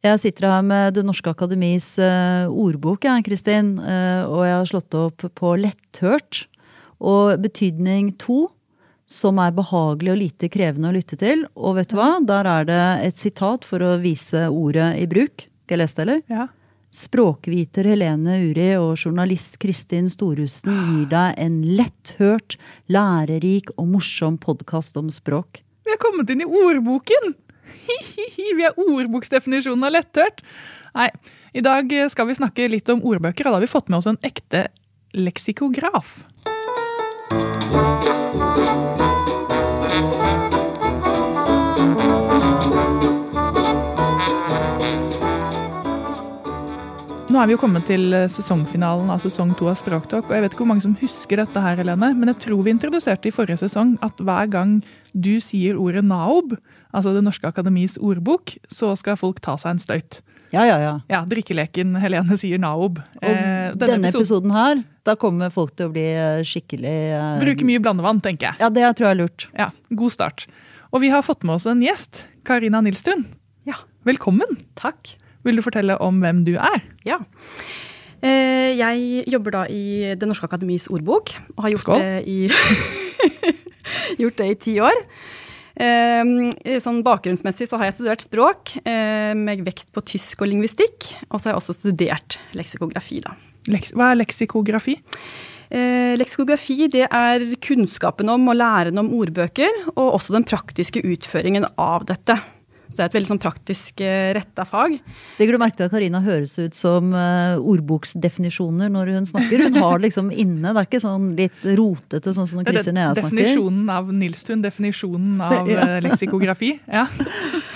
Jeg sitter her med Det Norske Akademis uh, ordbok, jeg, Kristin. Uh, og jeg har slått opp på letthørt. Og betydning to, som er behagelig og lite krevende å lytte til. Og vet du hva? Der er det et sitat for å vise ordet i bruk. Skal jeg lese det, eller? Ja. Språkviter Helene Uri og journalist Kristin Storhusen gir deg en letthørt, lærerik og morsom podkast om språk. Vi har kommet inn i ordboken! Vi er ordboksdefinisjonen av letthørt. Nei, i dag skal vi snakke litt om ordbøker, og da har vi fått med oss en ekte leksikograf. Nå er vi jo kommet til sesongfinalen av sesong to av Språktalk. og Jeg vet ikke hvor mange som husker dette, her, Helene, men jeg tror vi introduserte i forrige sesong at hver gang du sier ordet naob, altså Det norske akademis ordbok, så skal folk ta seg en støyt. Ja, ja, ja. Ja, Drikkeleken Helene sier naob. Og eh, denne, denne episoden, episoden her, da kommer folk til å bli eh, skikkelig eh, Bruke mye blandevann, tenker jeg. Ja, det tror jeg er lurt. Ja, God start. Og vi har fått med oss en gjest. Karina Nilstun. Ja. Velkommen. Takk. Vil du fortelle om hvem du er? Ja. Eh, jeg jobber da i Det norske akademis ordbok, og har gjort Skål. det i gjort det i ti år. Eh, sånn Bakgrunnsmessig så har jeg studert språk eh, med vekt på tysk og lingvistikk. Og så har jeg også studert leksikografi. da. Leks Hva er leksikografi? Leksikografi det er kunnskapen om og læren om ordbøker, og også den praktiske utføringen av dette. Så det er et veldig sånn praktisk uh, retta fag. Legger du merke til at Karina høres ut som uh, ordboksdefinisjoner når hun snakker? Hun har det liksom inne. Det er ikke sånn litt rotete sånn som Kristin Ea snakker. Definisjonen av Nilstun, definisjonen av uh, leksikografi. Ja.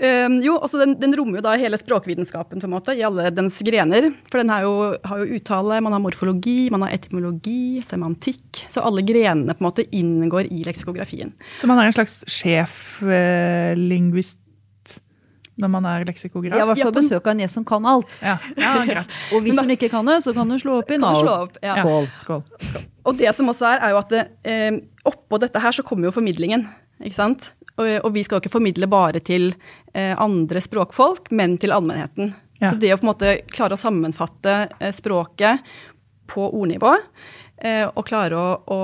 Um, jo, altså den, den, rommer jo da hele språkvitenskapen på en måte, i alle dens grener. For den jo, har jo uttale, man har morfologi, man har etymologi, semantikk. Så alle grenene på en måte inngår i leksikografien. Så man er en slags sjeflingvist? når man er leksikograf? Ja, i hvert fall besøk av en gjest som kan alt. Ja, ja greit. og hvis hun ikke kan det, så kan hun slå opp i Nav. Ja. Skål. Skål. Skål. Og det som også er, er jo at det, eh, oppå dette her så kommer jo formidlingen. ikke sant? Og, og vi skal jo ikke formidle bare til eh, andre språkfolk, men til allmennheten. Ja. Så det å på en måte klare å sammenfatte eh, språket på ordnivå, eh, og klare å, å,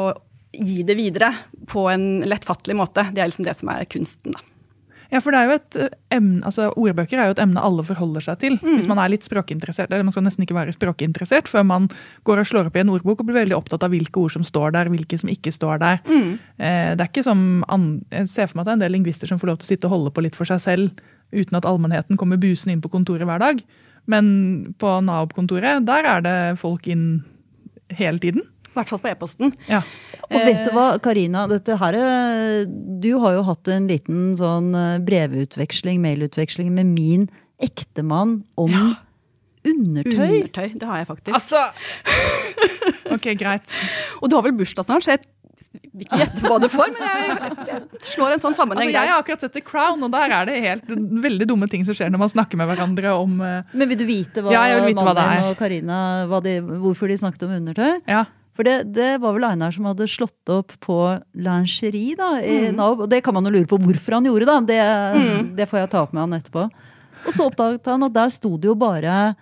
gi det videre på en lettfattelig måte, det er liksom det som er kunsten, da. Ja, for det er jo et eh, emne, altså Ordbøker er jo et emne alle forholder seg til. Mm. Hvis man er litt språkinteressert. eller Man skal nesten ikke være språkinteressert før man går og slår opp i en ordbok og blir veldig opptatt av hvilke ord som står der, hvilke som ikke står der. Mm. Eh, det er ikke som, Jeg ser for meg at det er en del lingvister som får lov til å sitte og holde på litt for seg selv uten at allmennheten kommer busende inn på kontoret hver dag. Men på Nav-kontoret, der er det folk inn hele tiden. I hvert fall på e-posten. Ja. Og vet du hva, Karina, dette her Du har jo hatt en liten sånn eh, brevutveksling, mailutveksling med min ektemann om ja. undertøy. Undertøy, det har jeg faktisk. Altså! Ok, greit. Og du har vel bursdag snart, så jeg vil ikke gjette hva du får, men jeg, jeg slår en sånn sammenheng altså, Jeg har akkurat sett The Crown, og der er det helt veldig dumme ting som skjer når man snakker med hverandre om uh... Men vil du vite hva ja, vite mannen hva og Karina, de, hvorfor de snakket om undertøy? Ja. For det, det, var vel Einar som hadde slått opp på lingerie da, i mm. NAB. Og det kan man jo lure på hvorfor han gjorde, da. Det, mm. det får jeg ta opp med han etterpå. Og så oppdaget han at der sto det jo bare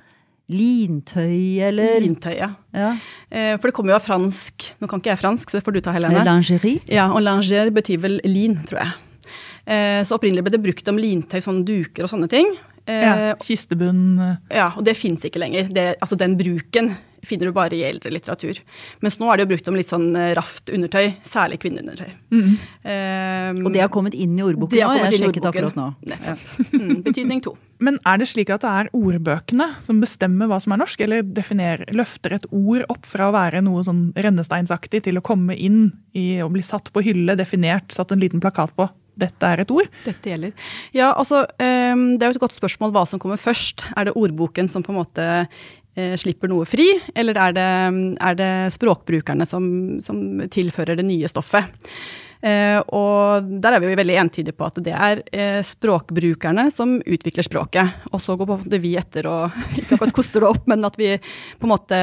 lintøy, eller Lintøy, ja. ja. Eh, for det kommer jo av fransk. Nå kan ikke jeg fransk, så det får du ta, Helene. Lingerie? Ja, og linger betyr vel lin, tror jeg. Eh, så opprinnelig ble det brukt om lintøy, sånne duker og sånne ting. Ja, eh, Kistebunn. Ja, og det fins ikke lenger. Det, altså Den bruken finner du bare i eldre litteratur. Mens nå er det jo brukt om litt sånn eh, raft undertøy, særlig kvinneundertøy. Mm. Um, og det har kommet inn i ordboken nå? Jeg har sjekket akkurat nå. Nettopp. Mm, betydning to. Men er det slik at det er ordbøkene som bestemmer hva som er norsk, eller løfter et ord opp fra å være noe sånn rennesteinsaktig til å komme inn i å bli satt på hylle, definert, satt en liten plakat på? Dette er et ord? Dette gjelder. Ja, altså, um, Det er jo et godt spørsmål hva som kommer først. Er det ordboken som på en måte slipper noe fri, eller er det, er det språkbrukerne som, som, tilfører det nye stoffet? Eh, og der er vi jo veldig entydige på at det er eh, språkbrukerne som utvikler språket. Og så går på en måte vi etter og ikke akkurat koster det opp, men at vi på en måte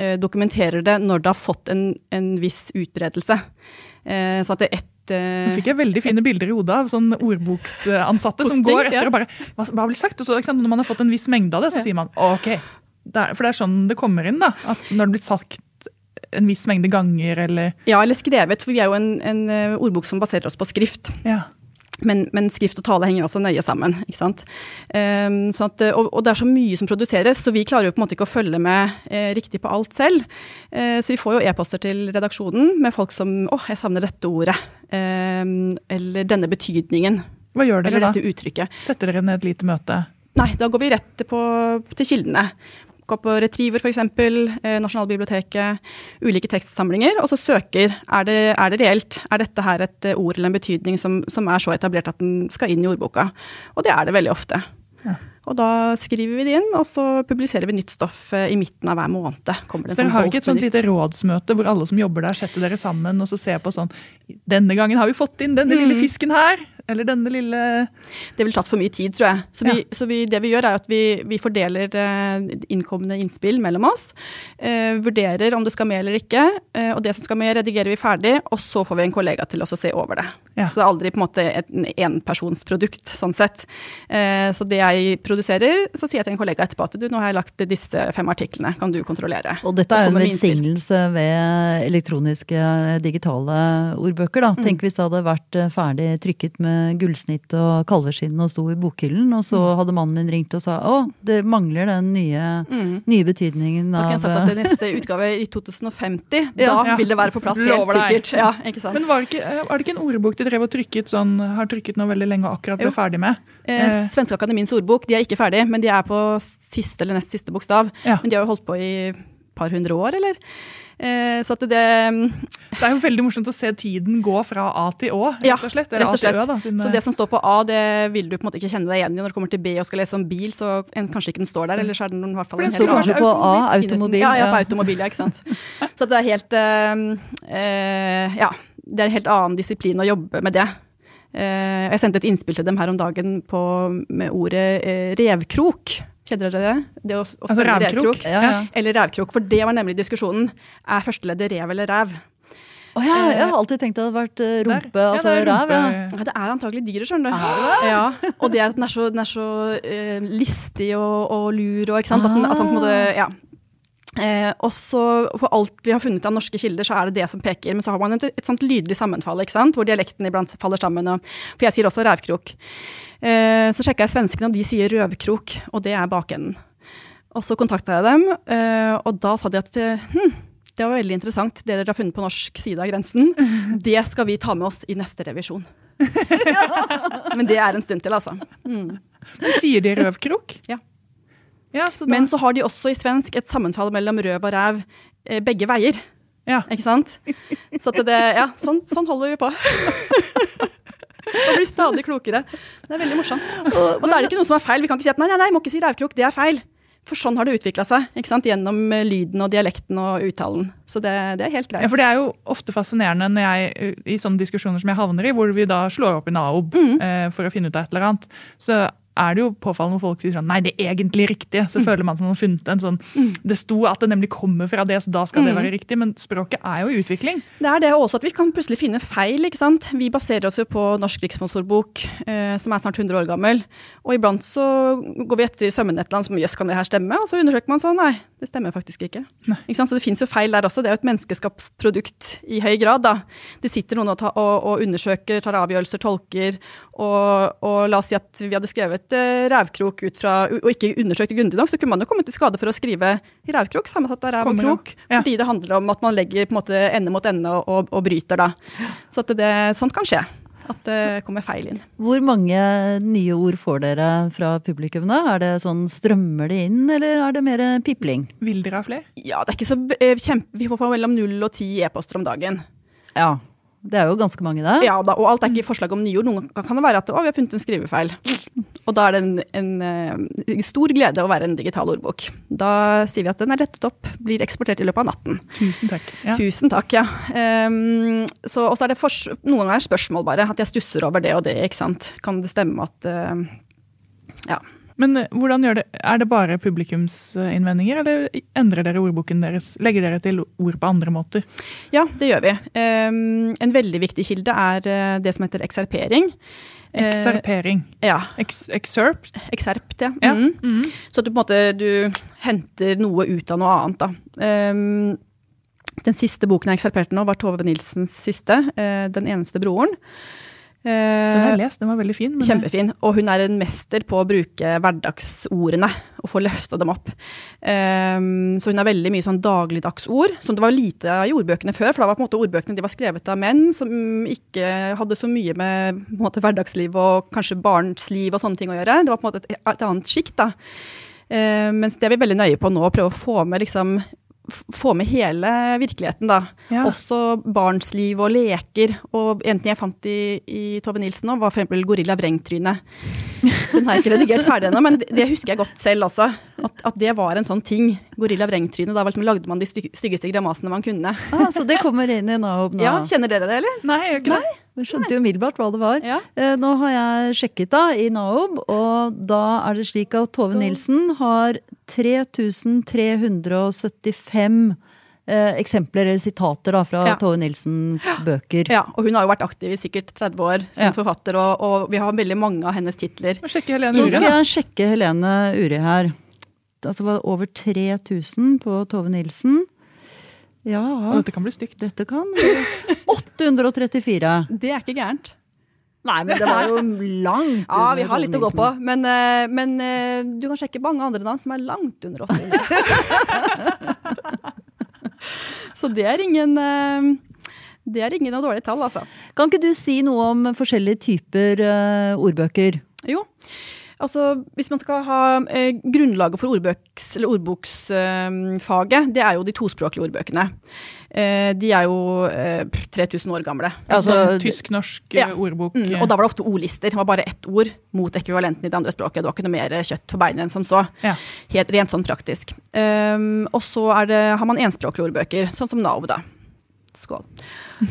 eh, dokumenterer det når det har fått en, en viss utbredelse. Eh, så at det er ett nå fikk jeg veldig fine bilder i hodet av sånn ordboksansatte som går etter og bare Hva, hva blir sagt? Og så, Når man har fått en viss mengde av det, så sier man OK. For det er sånn det kommer inn, da. At når det blir sagt en viss mengde ganger, eller Ja, eller skrevet, for vi er jo en, en eh, ordbok som baserer oss på skrift. Ja. Men, men, skrift og tale henger også nøye sammen. ikke sant? Um, at, og, og, det er så mye som produseres, så vi klarer jo på en måte ikke å følge med eh, riktig på alt selv. Eh, så vi får jo e-poster til redaksjonen med folk som 'Å, jeg savner dette ordet'. Um, eller 'denne betydningen'. Hva gjør dere eller da? dette uttrykket. Setter dere ned et lite møte? Nei, da går vi rett på, til kildene gå på Retriever f.eks., eh, Nasjonalbiblioteket, ulike tekstsamlinger, og så søker er det, er det reelt. Er dette her et eh, ord eller en betydning som, som, er så etablert at den skal inn i ordboka? Og det er det veldig ofte. Ja. Og da skriver vi det inn, og så publiserer vi nytt stoff eh, i midten av hver måned. så dere sånn har ikke et sånt lite rådsmøte hvor alle som jobber der, setter dere sammen og så ser på sånn Denne gangen har vi fått inn denne mm. lille fisken her. Eller denne lille Det ville tatt for mye tid, tror jeg. Så, vi, ja. så vi, det vi gjør, er at vi, vi fordeler innkommende innkomne innspill mellom oss. Eh, vurderer om det skal med eller ikke. Eh, og det som skal med, redigerer vi ferdig, og så får vi en kollega til oss å se over det. Ja. Så det er aldri på en måte et enpersonsprodukt, sånn sett. Eh, så det jeg produserer, så sier jeg til en kollega etterpå at du, nå har jeg lagt disse fem artiklene, kan du kontrollere? Og dette er jo en velsignelse ved elektroniske digitale ordbøker, da. Mm. Tenk hvis det hadde vært eh, ferdig trykket med gullsnitt og kalveskinn og sto i bokhyllen, og så mm. hadde mannen min ringt og sa å, det mangler den nye, mm. nye betydningen av Da kan jeg sagt at det neste utgave i 2050, ja, da ja. vil det være på plass, helt sikkert. Ja, ikke sant? Men var det ikke, var det ikke en ordbok de drev og trykket sånn, har trykket nå veldig lenge og akkurat ble ferdig med? Eh, eh, Svenske Akademiens ordbok, de er ikke ferdig, men de er på siste eller nest siste bokstav. Ja. Men de har jo holdt på i par hundre år, eller? Eh, så det Det er jo veldig morsomt å se tiden gå fra A til Å, rett og slett. Eller rett og slett. Ø, da, så det som står på A, det vil du på en måte ikke kjenne deg igjen i når du kommer til B og skal lese om bil, så en, kanskje ikke den står der, eller så er den i hvert fall Den står kanskje på A, automobil. Ja, ja, på automobil, ja, ikke sant. så det er helt eh, Ja. Det er en helt annen disiplin å jobbe med det. Uh, jeg sendte et innspill til dem her om dagen på, med ordet uh, revkrok. Kjenner dere det? Det å, å altså revkrok? Ja, ja. Eller revkrok. For det var nemlig diskusjonen. Er førsteleddet rev eller ræv? Oh, ja, jeg har alltid tenkt det hadde vært eh, rumpe, Der. altså ja, ræv. Ja. det er antagelig dyret, skjønner du. Ja, og det er at den er så, den er så uh, listig og, og, lur og ikke sant. At, den, at den på en måte, ja. Eh, også For alt vi har funnet av norske kilder, så er det det som peker. Men så har man et, et sånt lydlig sammenfall, ikke sant? hvor dialekten iblant faller sammen. Og, for jeg sier også rævkrok. Eh, så sjekka jeg svenskene, og de sier røvkrok, og det er bakenden. Og så kontakta jeg dem, eh, og da sa de at hm, det var veldig interessant, det dere har funnet på norsk side av grensen. Det skal vi ta med oss i neste revisjon. Men det er en stund til, altså. Mm. Men sier de røvkrok? Ja. Ja så da... Men så har de også i svensk et sammenfall mellom røv og ræv eh, begge veier. Ja. Ikke sant? Så det, ja, sånn, sånn holder vi på. Og blir stadig klokere. Det er veldig morsomt. Og, da er det ikke noe som er feil. Vi kan ikke si at nei, nei, nei, må ikke si rævkrok, det er feil. For sånn har det utvikla seg, ikke sant? gjennom eh, lyden og dialekten og uttalen. Så det, det, er helt greit. Ja, for det er jo ofte fascinerende når jeg, i sånne diskusjoner som jeg havner i, hvor vi da slår opp i NAOB mm. eh, for å finne ut av et eller annet. Så er det jo påfallende når folk sier sånn Nei, det er egentlig riktig. Så mm. føler man at man har funnet en sånn mm. Det sto at det nemlig kommer fra det, så da skal mm. det være riktig. Men språket er jo i utvikling. Det er det også at vi kan plutselig finne feil, ikke sant. Vi baserer oss jo på Norsk riksmonsorbok, eh, som er snart 100 år gammel. Og iblant så går vi etter i sømmene et eller annet som jøss, kan det her stemme? Og så undersøker man sånn, nei, det stemmer faktisk ikke. ikke så det fins jo feil der også. Det er jo et menneskeskapt produkt i høy grad, da. Det sitter noen og, ta, og, og undersøker, tar avgjørelser, tolker. Og, og, la oss si at vi hadde skrevet eh, rævkrok ut fra, og ikke undersøkt grundig nok, så kunne man jo kommet til skade for å skrive rævkrok sammensatt av ræv og krok. Ja. Fordi det handler om at man legger på en måte ende mot ende og, og, og bryter, da. Så at det, sånt kan skje. At det kommer feil inn. Hvor mange nye ord får dere fra publikum da? Er det sånn strømmer det inn, eller er det mer pipling? Vil dere ha flere? Ja, det er ikke så eh, kjempe... Vi får mellom null og ti e-poster om dagen. Ja. Det er jo ganske mange, det. Ja, da, og alt er ikke forslag om nyord. Noen ganger kan det være at å, vi har funnet en skrivefeil. Og da er det en, en, en, stor glede å være en digital ordbok. Da sier vi at den er rettet opp, blir eksportert i løpet av natten. Tusen takk. Ja. Tusen takk, ja. Um, så, og så er det for, noen ganger spørsmål bare, at jeg stusser over det og det, ikke sant. Kan det stemme at uh, Ja. Men eh, hvordan gjør det, Er det bare publikumsinnvendinger, eller endrer dere ordboken deres? Legger dere til ord på andre måter? Ja, det gjør vi. Um, en veldig viktig kilde er uh, det som heter ekserpering. Ekserpering. Uh, ja. Ex excerpt? Excerpt, ja. ja. Mm. Mm. Så at du på en måte du henter noe ut av noe annet, da. Um, den siste boken jeg ekserperte nå, var Tove Nilsens siste, uh, 'Den eneste broren'. Den har jeg lest, den var veldig fin. Kjempefin. Og hun er en mester på å bruke hverdagsordene og få løfta dem opp. Um, så hun har veldig mye sånn dagligdagsord, som det var lite av i ordbøkene før. For da var på en måte ordbøkene de var skrevet av menn som ikke hadde så mye med måte, hverdagsliv og kanskje barnsliv og sånne ting å gjøre. Det var på en måte et, et annet sjikt, da. Uh, mens det er vi veldig nøye på nå, å prøve å få med liksom få med hele virkeligheten, da. Ja. Også barns liv og leker. Og en ting jeg fant i, i Tove Nilsen òg, var f.eks. gorilla vrengtryne. Den har jeg ikke redigert ferdig ennå, men det, det, husker jeg godt selv også. At, at, det var en sånn ting. Gorilla vrengtryne. Da liksom lagde man de styggeste grimasene man kunne. Ah, så det kommer inn i Naob nå? Ja, Kjenner dere det, eller? Nei, jeg gjør ikke det. Vi skjønte jo umiddelbart hva det var. Ja. Eh, nå har jeg sjekket da i Naob, og da er det slik at Tove Nilsen har 3375 eh, eksempler eller sitater da, fra ja. Tove Nilsens bøker. Ja, og hun har jo vært aktiv i sikkert 30 år som ja. forfatter, og, og, vi har veldig mange av hennes titler. Nå skal jeg sjekke Helene Uri her. Altså det var over 3000 på Tove Nilsen. Ja, og dette kan bli stygt. Dette kan 834. Det er ikke gærent. Nei, men det var jo langt under Ja, vi har litt å gå på. Men, eh, men, eh, du kan sjekke mange andre navn som er langt under 800. Så det er ingen eh, det er ingen av dårlige tall, altså. Kan ikke du si noe om forskjellige typer ordbøker? Jo. Altså, hvis man skal ha eh, Grunnlaget for ordboksfaget, eh, det er jo de tospråklige ordbøkene. Eh, de er jo 3000 eh, år gamle. Altså, altså tysk-norsk ja. ordbok? Mm, og da var det ofte ordlister. Det var bare ett ord mot ekvivalenten i det andre språket. Det var ikke noe mer kjøtt på beinet enn som så. Ja. Helt rent sånn praktisk. Um, og så har man enspråklige ordbøker, sånn som Nav, da. Skål.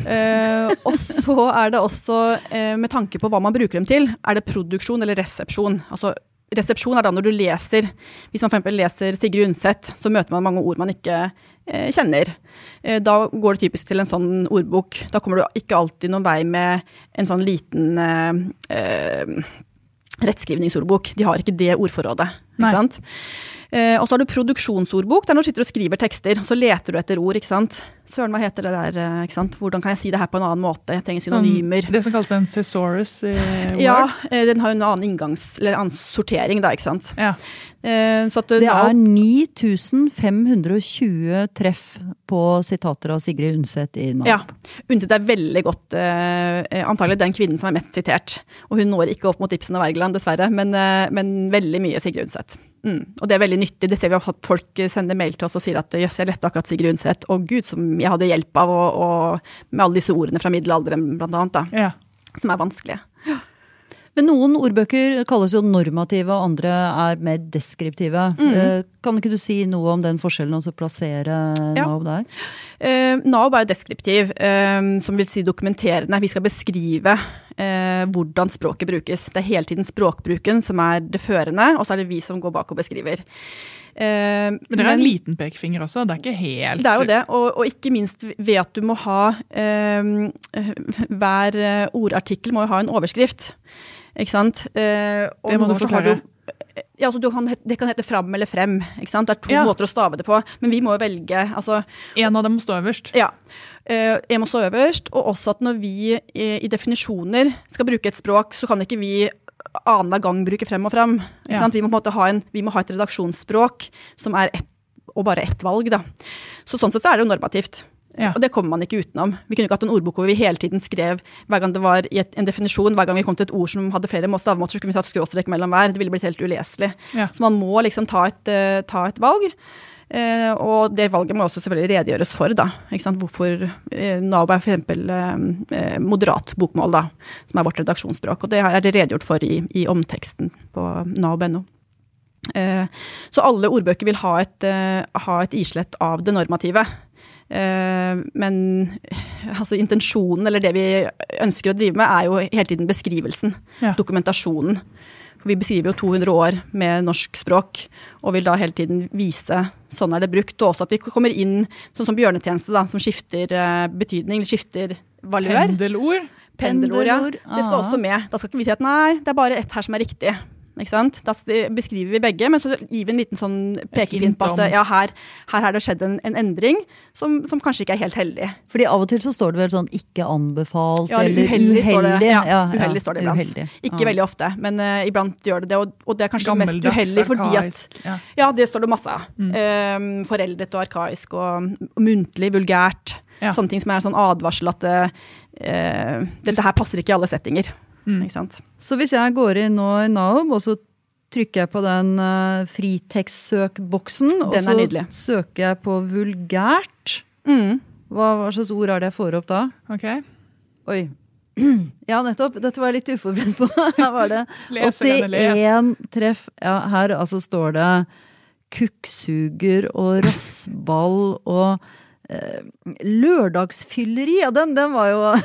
Uh, og så er det også, uh, med tanke på hva man bruker dem til, er det produksjon eller resepsjon. Altså resepsjon er da når du leser. Hvis man f.eks. leser Sigrid Undset, så møter man mange ord man ikke eh, kjenner. da går det typisk til en sånn ordbok. Da kommer du ikke alltid noen vei med en sånn liten rettskrivningsordbok. De har ikke det ordforrådet. Ikke sant? Eh, og så har du produksjonsordbok, der du sitter og skriver tekster, så leter du etter ord. ikke sant? Søren, hva heter det der? Eh, ikke sant? Hvordan kan jeg si det her på en annen måte? Jeg trenger synonymer. Det som kalles en thesaurus i Word? Ja, eh, den har jo en annen inngangs... Eller annen sortering, da, ikke sant. Ja. Eh, det, det er 9520 treff på sitater av Sigrid Undset i Nav. Ja. Undset er veldig godt eh, Antagelig den kvinnen som er mest sitert. Og hun når ikke opp mot Ibsen og Wergeland, dessverre, men, eh, men veldig mye Sigrid Undset. Mm. Og det er veldig nyttig. Det ser vi at folk sender mail til oss og sier at jøss, jeg lette akkurat Sigrid Undset. Og gud, som jeg hadde hjelp av, og, og med alle disse ordene fra middelalderen, blant annet. Da, ja. Som er vanskelige. Men noen ordbøker kalles jo normative, og andre er mer deskriptive. Mm. Eh, kan ikke du si noe om den forskjellen, og så plassere ja. NAV der? Uh, NAV er deskriptiv, uh, som vil si dokumenterende. Vi skal beskrive uh, hvordan språket brukes. Det er hele tiden språkbruken som er det førende, og så er det vi som går bak og beskriver. Eh, men det er en liten pekefinger også? Det er ikke helt Det er jo det, og, og ikke minst ved at du må ha eh, Hver ordartikkel må jo ha en overskrift. Ikke sant? Eh, det må du forklare. Ja, altså kan, det kan hete fram eller frem. ikke sant? Det er to ja. måter å stave det på. Men vi må jo velge altså, En av dem må stå øverst? Ja. Eh, en må stå øverst. Og også at når vi i, i, definisjoner skal bruke et språk, så kan ikke vi annenhver gang bruke frem og frem. Ja. Vi, må på en måte ha en, vi må ha et redaksjonsspråk som er ett og bare ett valg. da. Så sånn sett så er det jo normativt. Ja. Og det kommer man ikke utenom. Vi kunne ikke hatt en ordbok hvor vi hele tiden skrev hver gang det var en definisjon, hver gang vi kom til et ord som hadde flere stavemåter, så kunne vi tatt skråstrek mellom hver. Det ville blitt helt uleselig. Ja. Så man må liksom ta et, uh, ta et valg. Eh, og det valget må også selvfølgelig redegjøres for, da. Hvorfor eh, NAB er f.eks. Eh, moderat bokmål, da, som er vårt redaksjonsspråk. Og det er det redegjort for i, i omteksten på naob.no. Eh, så alle ordbøker vil ha et, eh, ha et islett av det normative. Eh, men altså, intensjonen, eller det vi ønsker å drive med, er jo hele tiden beskrivelsen. Ja. Dokumentasjonen. For vi beskriver jo 200 år med norsk språk, og vil da hele tiden vise sånn er det brukt. Og også at vi kommer inn sånn som bjørnetjeneste, da, som skifter uh, betydning, eller skifter valør. Pendelord. Pendelord, ja. Det skal også med. Da skal ikke vi si at nei, det er bare ett her som er riktig. Ikke sant? Da beskriver vi begge, men så gir vi en liten sånn pekepinn på at ja, her, her har det skjedd en, en endring som, som, kanskje ikke er helt heldig. Fordi av og til så står det vel sånn 'ikke anbefalt' ja, eller uheldig. uheldig. Står det. Ja, ja, uheldig står det iblant. Uheldig. Ikke ja. veldig ofte, men uh, iblant gjør det det. Og, og det er kanskje Gammeldags, mest uheldig fordi at ja. ja. det står det masse av. Mm. Um, foreldet og arkaisk og, og muntlig, vulgært. Sånne ting som er en sånn advarsel at uh, dette her passer ikke i alle settinger. Mm. Så hvis jeg går inn nå i Naob, og så trykker jeg på den uh, fritekstsøkboksen, og så nydelig. søker jeg på vulgært. Mm. Hva, hva, slags ord er det jeg får opp da? Ok. Oi. Ja, nettopp. Dette var jeg litt uforberedt på. Her var det 81 treff. Ja, her altså står det kukksuger og rassball og eh, lørdagsfylleri. Ja, den, den var jo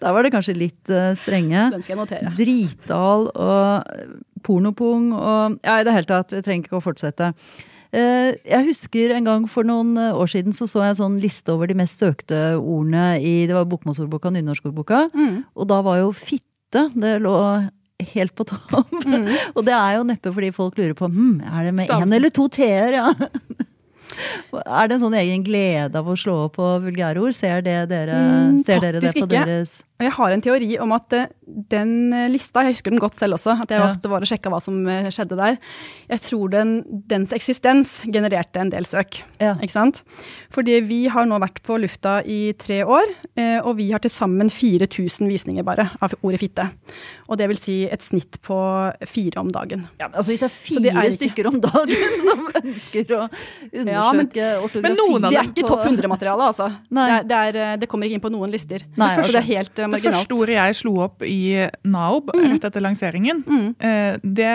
Der var det kanskje litt uh, strenge. Den skal jeg notere. Dritdal og pornopung og Ja, i det hele tatt. Vi trenger ikke å fortsette. Jeg husker en gang for noen år siden så så jeg en sånn liste over de mest søkte ordene i det var bokmålsordboka og nynorskordboka. Mm. Og da var jo fitte Det lå helt på topp. Mm. og det er jo neppe fordi folk lurer på hm, er det med én eller to t-er. Ja. Er det en sånn egen glede av å slå opp på vulgærord? Ser, det dere, mm, ser dere det på ikke. Deres Jeg har en teori om at eh, den eh, lista, jeg husker den godt selv også, at jeg ja. ofte var og sjekka hva som eh, skjedde der. Jeg tror den, dens eksistens genererte en del søk. Ja. Ikke sant? Fordi vi har nå vært på lufta i tre år, og vi har til sammen 4000 visninger bare av ordet fitte. Og det vil si et snitt på fire om dagen. Ja, altså Hvis det er fire det er stykker om dagen som ønsker å undersøke ja, men, ortografi Men noen av dem Det er ikke topp 100-materiale, altså. Det, det, er, det, kommer ikke inn på noen lister. Nei, det, første, det, er helt uh, marginalt. Det første ordet jeg slo opp i Naob mm. rett etter lanseringen, mm. uh, det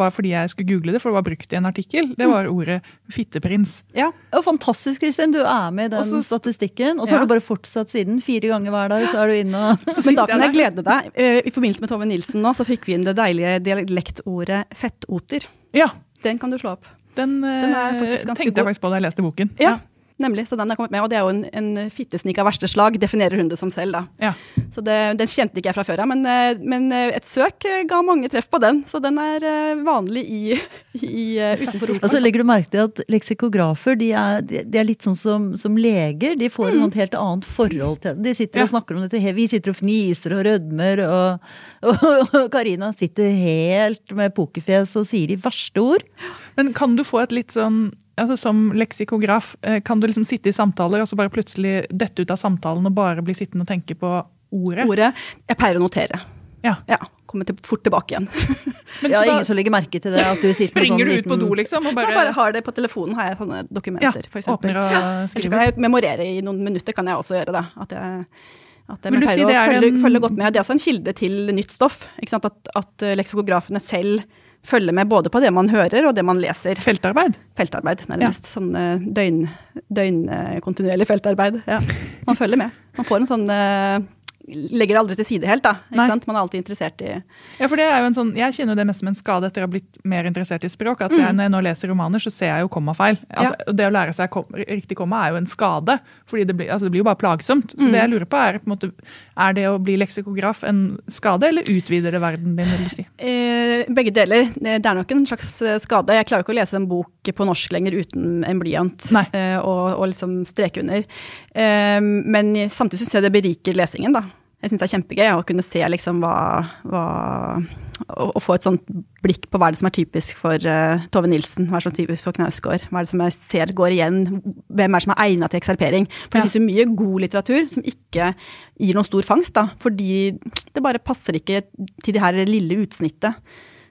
var fordi jeg skulle google det, for det var brukt i en artikkel. Det var ordet fitteprins. Ja, og Fantastisk, Kristin. Du er med i den Også, statistikken. Og så ja. har du bare fortsatt siden. Fire ganger hver dag så er du inne og Men da kan jeg glede deg. Uh, I forbindelse med Tove Nilsen nå, så fikk vi inn det deilige dialektordet fettoter. Ja. Den kan du slå opp. Den, den tenkte jeg faktisk på da jeg leste boken. Ja, Nemlig, så den er kommet med. Og det er jo en, en fittesnik av verste slag, definerer hun det som selv, da. Ja. Så det, den kjente ikke jeg fra før av, men, eh, men, eh, et søk eh, ga mange treff på den. Så den er vanlig i, i utenfor Oslo. Altså, legger du merke til at leksikografer de er, de er litt sånn som, som, leger? De får mm. et helt annet forhold til det. De sitter ja. og snakker om dette. Vi sitter og fniser og rødmer, og Karina sitter helt med pokerfjes og sier de verste ord. Men kan du få et litt sånn altså Som leksikograf, eh, kan du liksom sitte i samtaler og så bare plutselig dette ut av samtalen og bare bli sittende og tenke på ordet? Ordet. Jeg pleier å notere. Ja. ja Komme til, fort tilbake igjen. Men ja, Ingen som legger merke til det? at du sitter Springer med sånn du ut på do, liksom? Og bare... Jeg bare har det på telefonen, har jeg sånne dokumenter, ja, f.eks. Åpner og skriver. Kan jeg memorere i noen minutter, kan jeg også gjøre det. At jeg at jeg si å følge, en... følge, godt med. Det er også en kilde til nytt stoff. At, at leksikografene selv følge med både på det man hører og det man leser. Feltarbeid? Feltarbeid, nærmest. Ja. Sånn døgnkontinuerlig døgn, feltarbeid. Ja. Man følger med. Man får en sånn eh, legger det aldri til side helt. da? Man er alltid interessert i Ja, for det er jo en sånn, Jeg kjenner jo det mest som en skade etter å ha blitt mer interessert i språk. at jeg, mm. Når jeg nå leser romaner, så ser jeg jo kommafeil. Altså, ja. Det å lære seg kom, riktig komma er jo en skade. fordi det blir, altså, det blir jo bare plagsomt. Så mm. det jeg lurer på er på en måte, er det å bli leksikograf en skade, eller utvider det verden din? vil du si? Eh, begge deler. Det er nok en slags eh, skade. Jeg klarer ikke å lese en bok på norsk lenger uten en blyant eh, og, og, liksom streke under. Eh, men samtidig syns jeg det beriker lesingen. da jeg syns det er kjempegøy å kunne se liksom hva, hva Å få et sånt blikk på hva er det som er typisk for uh, Tove Nilsen, hva er det som er typisk for Knausgård. Hva er det som jeg ser går igjen, hvem er det som er egna til ekserpering. For det ja. finnes jo mye god litteratur som ikke gir noen stor fangst, da, fordi det bare passer ikke til det her lille utsnittet.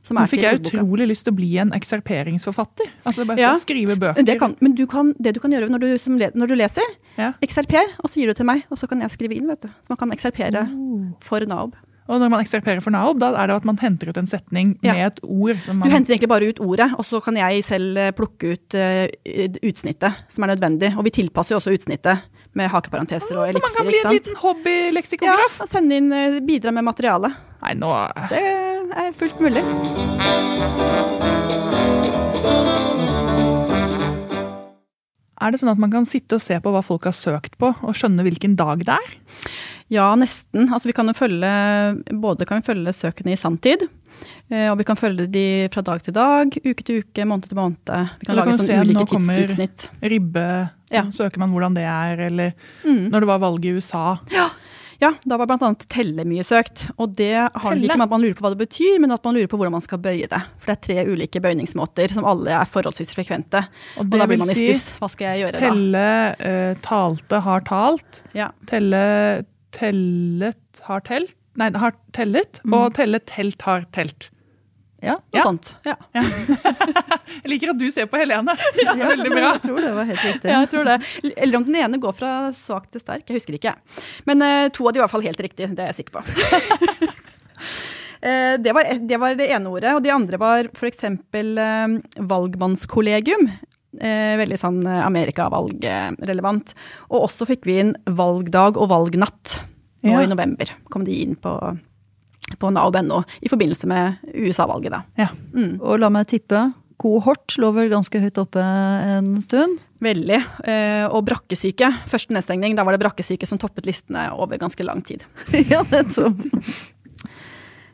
Nå fikk jeg utrolig lyst til å bli en ekserperingsforfatter. Altså bare Ja. skrive bøker. Det kan, men du kan, det du kan gjøre når du, som når du leser, Ja. ekserper, og så gir du til meg, og så kan jeg skrive inn, vet du. Så man kan ekserpere Oh. for Naob. Og når man ekserperer for Naob, da er det at man henter ut en setning Ja. med et ord som Du henter egentlig bare ut ordet, og så kan jeg selv eh, plukke ut uh, utsnittet som er nødvendig. Og vi tilpasser jo også utsnittet med hakeparenteser og ellipser. Så man kan bli en liten hobbyleksikograf? Ja, og sende inn, uh, bidra med materiale. Nei, nå Det er fullt mulig. Er det sånn at man kan sitte og se på hva folk har søkt på, og skjønne hvilken dag det er? Ja, nesten. Altså, vi kan jo følge, både kan vi følge søkene i sanntid, eh, og vi kan følge de fra dag til dag, uke til uke, måned til måned. Vi kan lage kan sånn se, sånn nå kommer- Ribbe, Ja. søker man hvordan det er, eller Mm. når det var valg i USA. Ja, da var bl.a. telle mye søkt. Og det har Telle? ikke med at man lurer på hva det betyr, men at man lurer på hvordan man skal bøye det. For det er tre ulike bøyningsmåter som alle er forholdsvis frekvente. Og Og da blir man i stuss. Hva skal jeg gjøre da? telle, uh, talte, har talt. Ja. Telle, tellet, har telt. Nei, har tellet. Mm. Og telle, telt, har telt. Ja. Noe Ja. sånt. Ja. Jeg liker at du ser på Helene. Veldig bra. Jeg tror det var helt riktig. Ja, jeg tror det. Eller om den ene går fra svak til sterk. Jeg husker ikke. Men uh, to av de var i hvert fall helt riktig. Det er jeg sikker på. uh, det, var, det var det ene ordet. Og de andre var f.eks. Uh, valgmannskollegium. Eh, veldig sånn Amerika-valgrelevant. Og også fikk vi inn valgdag og valgnatt nå Ja. i november. Kom de inn på, på nav.no i forbindelse med USA-valget. Ja. Mm. Og la meg tippe. Kohort lå vel ganske høyt oppe en stund. Veldig. Eh, og brakkesyke. Første nedstengning, da var det brakkesyke som toppet listene over ganske lang tid. ja, nettopp.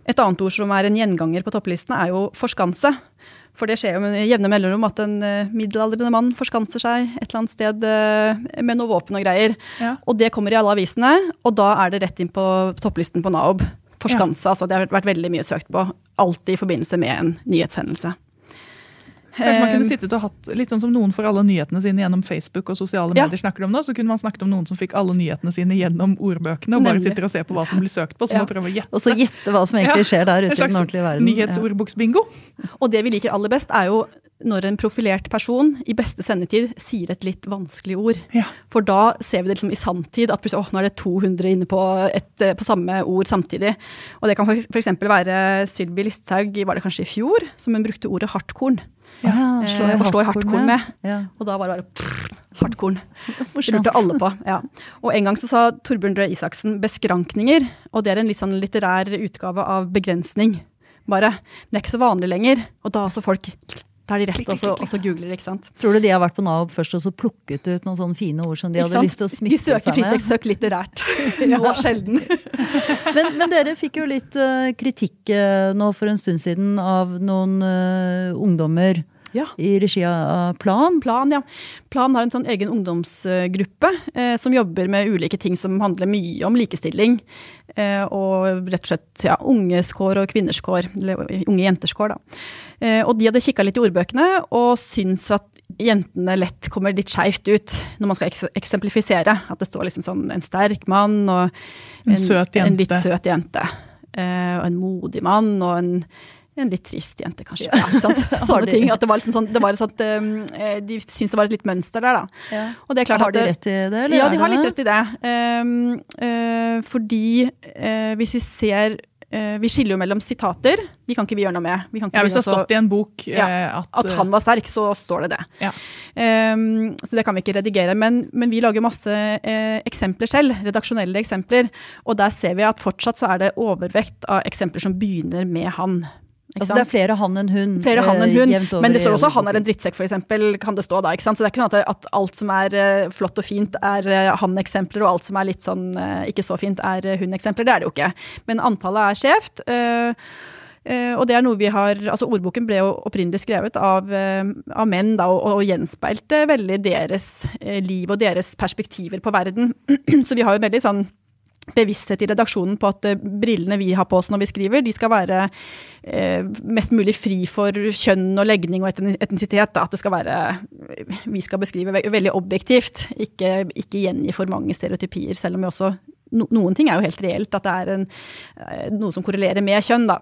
Et annet ord som er en gjenganger på topplistene, er jo forskanse. For det skjer jo med jevne mellomrom at en eh, middelaldrende mann forskanser seg et eller annet sted eh, med noe våpen og greier. Ja. Og det kommer i alle avisene, og da er det rett inn på topplisten på Naob. Forskanse, altså det har vært veldig mye søkt på. Alltid i forbindelse med en nyhetshendelse. Kanskje man kunne Eh, sittet og hatt litt sånn som noen får alle nyhetene sine gjennom Facebook og sosiale Ja. medier snakker om nå, så kunne man snakket om noen som fikk alle nyhetene sine gjennom ordbøkene og bare sitter og ser på hva som blir søkt på, så Ja. må prøve å gjette. Og så gjette hva som egentlig skjer der ute i den ordentlige verden. En slags nyhetsordboksbingo. Og det vi liker aller best, er jo når en profilert person i beste sendetid sier et litt vanskelig ord. Ja. For da ser vi det liksom i sanntid, at plutselig, åh, nå er det 200 inne på, et, eh, på samme ord samtidig. Og det kan f.eks. være Sylvi Listhaug, var det kanskje i fjor, som hun brukte ordet hardtkorn. Ja, ja, Eh, slår jeg og hardtkorn med. Ja. Og da var det bare prrr, hardtkorn. Det lurte alle på. ja. Og en gang så sa Torbjørn Røe Isaksen beskrankninger, og det er en litt sånn litterær utgave av begrensning, bare. Men det er ikke så vanlig lenger. Og da har så folk Da er de rett, og så, og så googler de, ikke sant. Tror du de har vært på Nav først og så plukket ut noen sånne fine ord som de hadde lyst til å De smykke søker seg søker litterært. litterært. Nå sjelden. Men, men dere fikk jo litt uh, kritikk uh, nå for en stund siden av noen uh, ungdommer Ja. i regi av Plan. Plan, ja. Plan har en sånn egen ungdomsgruppe eh, som jobber med ulike ting som handler mye om likestilling. Eh, og rett og slett ja, unges kår og kvinners kår, eller unge jenters kår, da. Eh, og de hadde kikka litt i ordbøkene og syns at jentene lett kommer litt skeivt ut når man skal eksemplifisere. At det står liksom sånn en sterk mann og En søt jente. En litt søt jente. Eh, og en modig mann og en en litt trist jente, kanskje. Ja? Sånne ting. At det var liksom sånn, det var sånn at um, de syntes det var et litt mønster der, da. Og det er klart har de at, rett i det? Eller Ja, de har litt rett i det. Um, uh, fordi uh, hvis vi ser uh, Vi skiller jo mellom sitater. De kan ikke vi gjøre noe med. Vi kan ikke Ja, Hvis det har stått i en bok Ja, eh, at, at han var sterk, så står det det. Ja. Um, så det kan vi ikke redigere. Men, men vi lager masse eh, eksempler selv, redaksjonelle eksempler. Og der ser vi at fortsatt så er det overvekt av eksempler som begynner med han. Altså det er flere han enn hun. Flere han enn eh, hun, jevnt over men det står også 'han er en drittsekk', f.eks. kan det stå da. ikke sant? Så det er ikke sånn at, at alt som er eh, flott og fint, er uh, han-eksempler, og alt som er litt sånn eh, ikke så fint, er hun-eksempler. Det er det jo ikke. Men antallet er skjevt. eh, eh, og det er noe vi har, altså Ordboken ble jo opprinnelig skrevet av, eh, av menn da, og, og gjenspeilte veldig deres eh, liv og deres perspektiver på verden. Så vi har jo veldig sånn bevissthet i redaksjonen på at eh, brillene vi har på oss når vi skriver, de skal være eh, mest mulig fri for kjønn og legning og etni- etnisitet. Da. At det skal være Vi skal beskrive ve veldig objektivt, ikke, ikke gjengi for mange stereotypier. Selv om vi også no, Noen ting er jo helt reelt, at det er en, eh, noe som korrelerer med kjønn, da.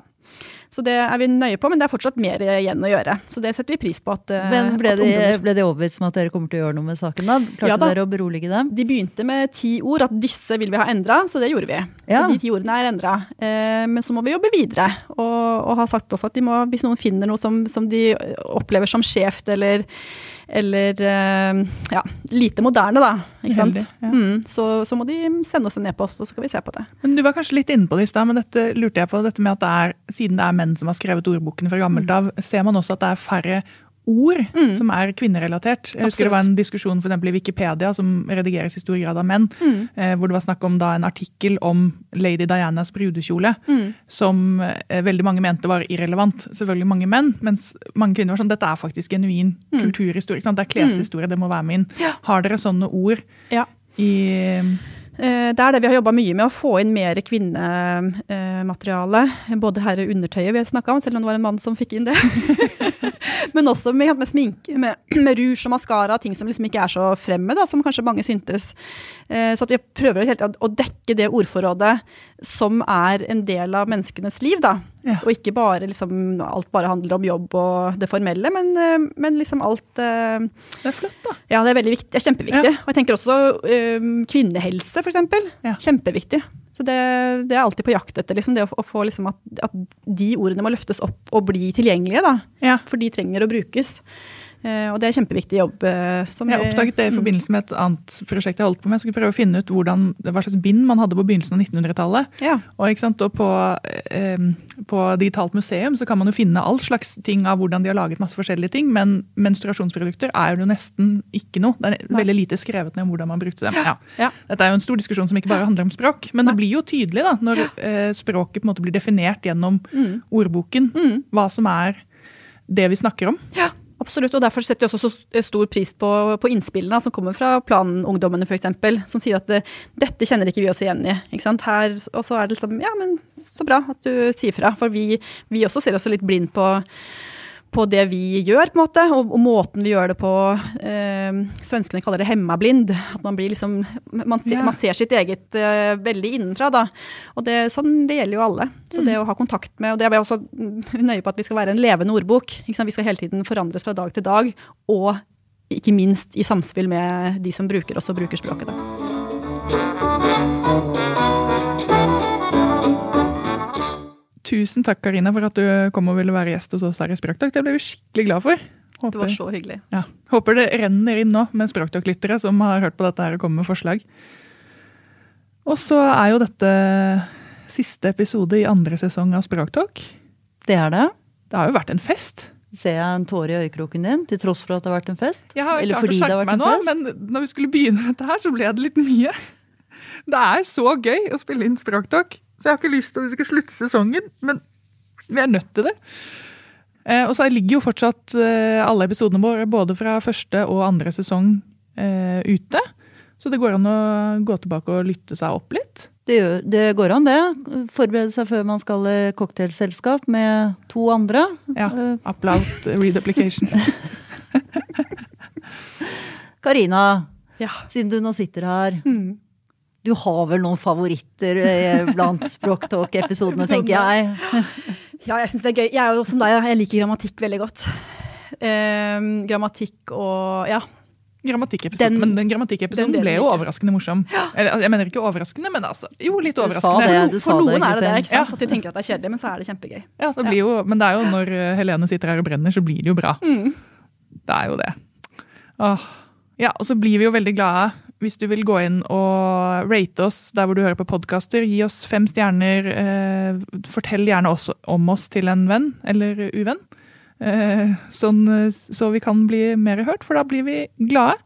Så det er vi nøye på, men det er fortsatt mer igjen å gjøre. Så det setter vi pris på. at eh, Men ble de, ble de overbevist om at dere kommer til å gjøre noe med saken da? Klarte Ja da. dere å berolige dem? De begynte med ti ord, at disse vil vi ha endra, så det gjorde vi. Ja. Så de ti ordene er endra. Eh, men så må vi jobbe videre, og, og har sagt også at de må, hvis noen finner noe som, som de opplever som skjevt eller, eller eh, ja, lite moderne, da, ikke sant? Uheldig, ja. mm, så, så må de sende oss en e-post, så skal vi se på det. Men Du var kanskje litt inne på det i stad, men dette lurte jeg på. Dette med at det er, Siden det er menn som har skrevet ordboken fra gammelt av, ser man også at det er færre ord Mm. som er kvinnerelatert. Jeg husker det var en diskusjon for eksempel i Wikipedia som redigeres i stor grad av menn, Mm. eh, hvor det var snakk om da en artikkel om Lady Dianas brudekjole, Mm. som eh, veldig mange mente var irrelevant. Selvfølgelig mange menn, mens mange kvinner var sånn dette er faktisk genuin kulturhistorie. ikke sant? Det er kleshistorie, det må være min. Mm. Ja. Har dere sånne ord Ja. i Det er det vi har jobba mye med, å få inn mer kvinnemateriale. Både her i undertøyet vi har snakka om, selv om det var en mann som fikk inn det. Men også med, med sminke, med, med rouge og maskara, ting som liksom ikke er så fremme, da, som kanskje mange syntes. Eh, Så at vi prøver å dekke det ordforrådet som er en del av menneskenes liv, da. Ja. Og ikke bare liksom alt bare handler om jobb og det formelle, men, eh, men liksom alt uh, Det er flott, da. ja, det er viktig. Det er kjempeviktig. Og jeg tenker også um, kvinnehelse, f.eks. Ja. Kjempeviktig. Så det, det er alltid på jakt etter. Liksom, det å, å få liksom at, at de ordene må løftes opp og bli tilgjengelige. Da, Ja. for de trenger å brukes. Eh, og det er kjempeviktig jobb. eh, som Jeg oppdaget det i forbindelse med et annet prosjekt jeg holdt på med. Jeg skulle prøve å finne ut hvordan, hva slags bind man hadde på begynnelsen av 1900-tallet. Ja. Og, sant? og på, eh, på Digitalt museum så kan man jo finne all slags ting av hvordan de har laget masse forskjellige ting, men menstruasjonsprodukter er jo nesten ikke noe. Det er veldig lite skrevet ned om hvordan man brukte dem. Ja. Ja. Dette er jo en stor diskusjon som ikke bare handler om språk, men det blir jo tydelig da, når eh, språket på en måte blir definert gjennom Mm. ordboken, Mm. hva som er det vi snakker om. Ja, absolutt. Og derfor setter vi også så stor pris på, på innspillene som kommer fra planungdommene f.eks., som sier at det, dette kjenner ikke vi oss igjen i. Ikke sant? Her, og så er det liksom Ja, men så bra at du sier fra. For vi, vi også ser oss litt blind på på det vi gjør, på en måte, og, og måten vi gjør det på. Eh, svenskene kaller det hemmablind. At man blir liksom Man ser, Ja. man ser sitt eget eh, veldig innenfra, da. Og det, sånn, det gjelder jo alle. Så det å ha kontakt med Og det er vi også mm, nøye på at vi skal være en levende ordbok. Vi skal hele tiden forandres fra dag til dag. Og ikke minst i samspill med de som bruker oss og bruker språket. Da. Tusen takk, Karina, for at du kom og ville være gjest hos oss her i Språktalk. Det ble vi skikkelig glad for. Det var så hyggelig. ja. Håper det renner inn nå med Språktalk-lyttere som har hørt på dette her og kommer med forslag. Og så er jo dette siste episode i andre sesong av Språktalk. Det er det. Det har jo vært en fest. Ser jeg en tåre i øyekroken din, til tross for at det har vært en fest? Jeg har Eller klart å fordi det har skjerpe vært meg en nå, fest? men når vi skulle begynne dette her, så ble det litt mye. Det er så gøy å spille inn Språktalk, så jeg har ikke lyst til at vi skal slutte sesongen, men vi er nødt til det. Eh, og så ligger jo fortsatt eh, alle episodene våre, både fra første og andre sesong, eh, ute. Så det går an å gå tilbake og lytte seg opp litt. Det, gjør, det går an, det. Forberede seg før man skal i cocktailselskap med to andre. Ja, Applaut read application. Karina, Ja. siden du nå sitter her. Mm. Du har vel noen favoritter eh, blant Språktalk-episodene, tenker jeg. Ja, jeg syns det er gøy. Jeg er jo som deg, jeg liker grammatikk veldig godt. Ehm, grammatikk og ja. Grammatikkepisoden. Men den grammatikkepisoden den ble jo overraskende morsom. Eller, altså, jeg mener ikke overraskende, men altså, jo litt Du sa overraskende. det, du sa For noen det, er det det, ikke sant? At de tenker at det er kjedelig, men så er det kjempegøy. Ja, det blir jo, men det er jo når eh, Helene sitter her og brenner, så blir det jo bra. Mm. Det er jo det. Åh. Ja, og så blir vi jo veldig glade hvis du vil gå inn og rate oss der hvor du hører på podkaster. Gi oss fem stjerner. Eh, fortell gjerne også om oss til en venn eller uvenn. Eh, sånn, eh, så vi kan bli mer hørt, for da blir vi glade.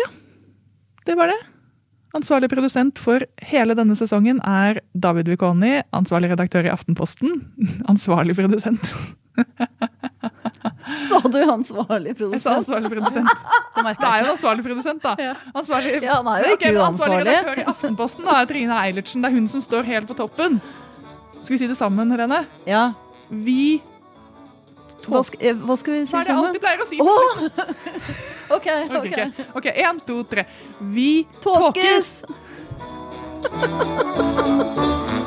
Ja, det var det. Ansvarlig produsent for hele denne sesongen er David Wikoni, Ansvarlig redaktør i Aftenposten. Ansvarlig produsent. Sa du ansvarlig Jeg sa ansvarlig produsent. Det Det er jo en ansvarlig produsent, da. Ja. Ansvarlig, Ja, han er jo ikke uansvarlig. ansvarlig redaktør i Aftenposten da, Trine Eilertsen. Det er hun som står helt på toppen. Skal vi si det sammen, Helene? Ja. Vi Hva skal, eh, hva skal vi si sammen? Hva er det sammen? alltid pleier å si? Oh! OK. Ok. Ok, én, to, tre. Vi tåkes!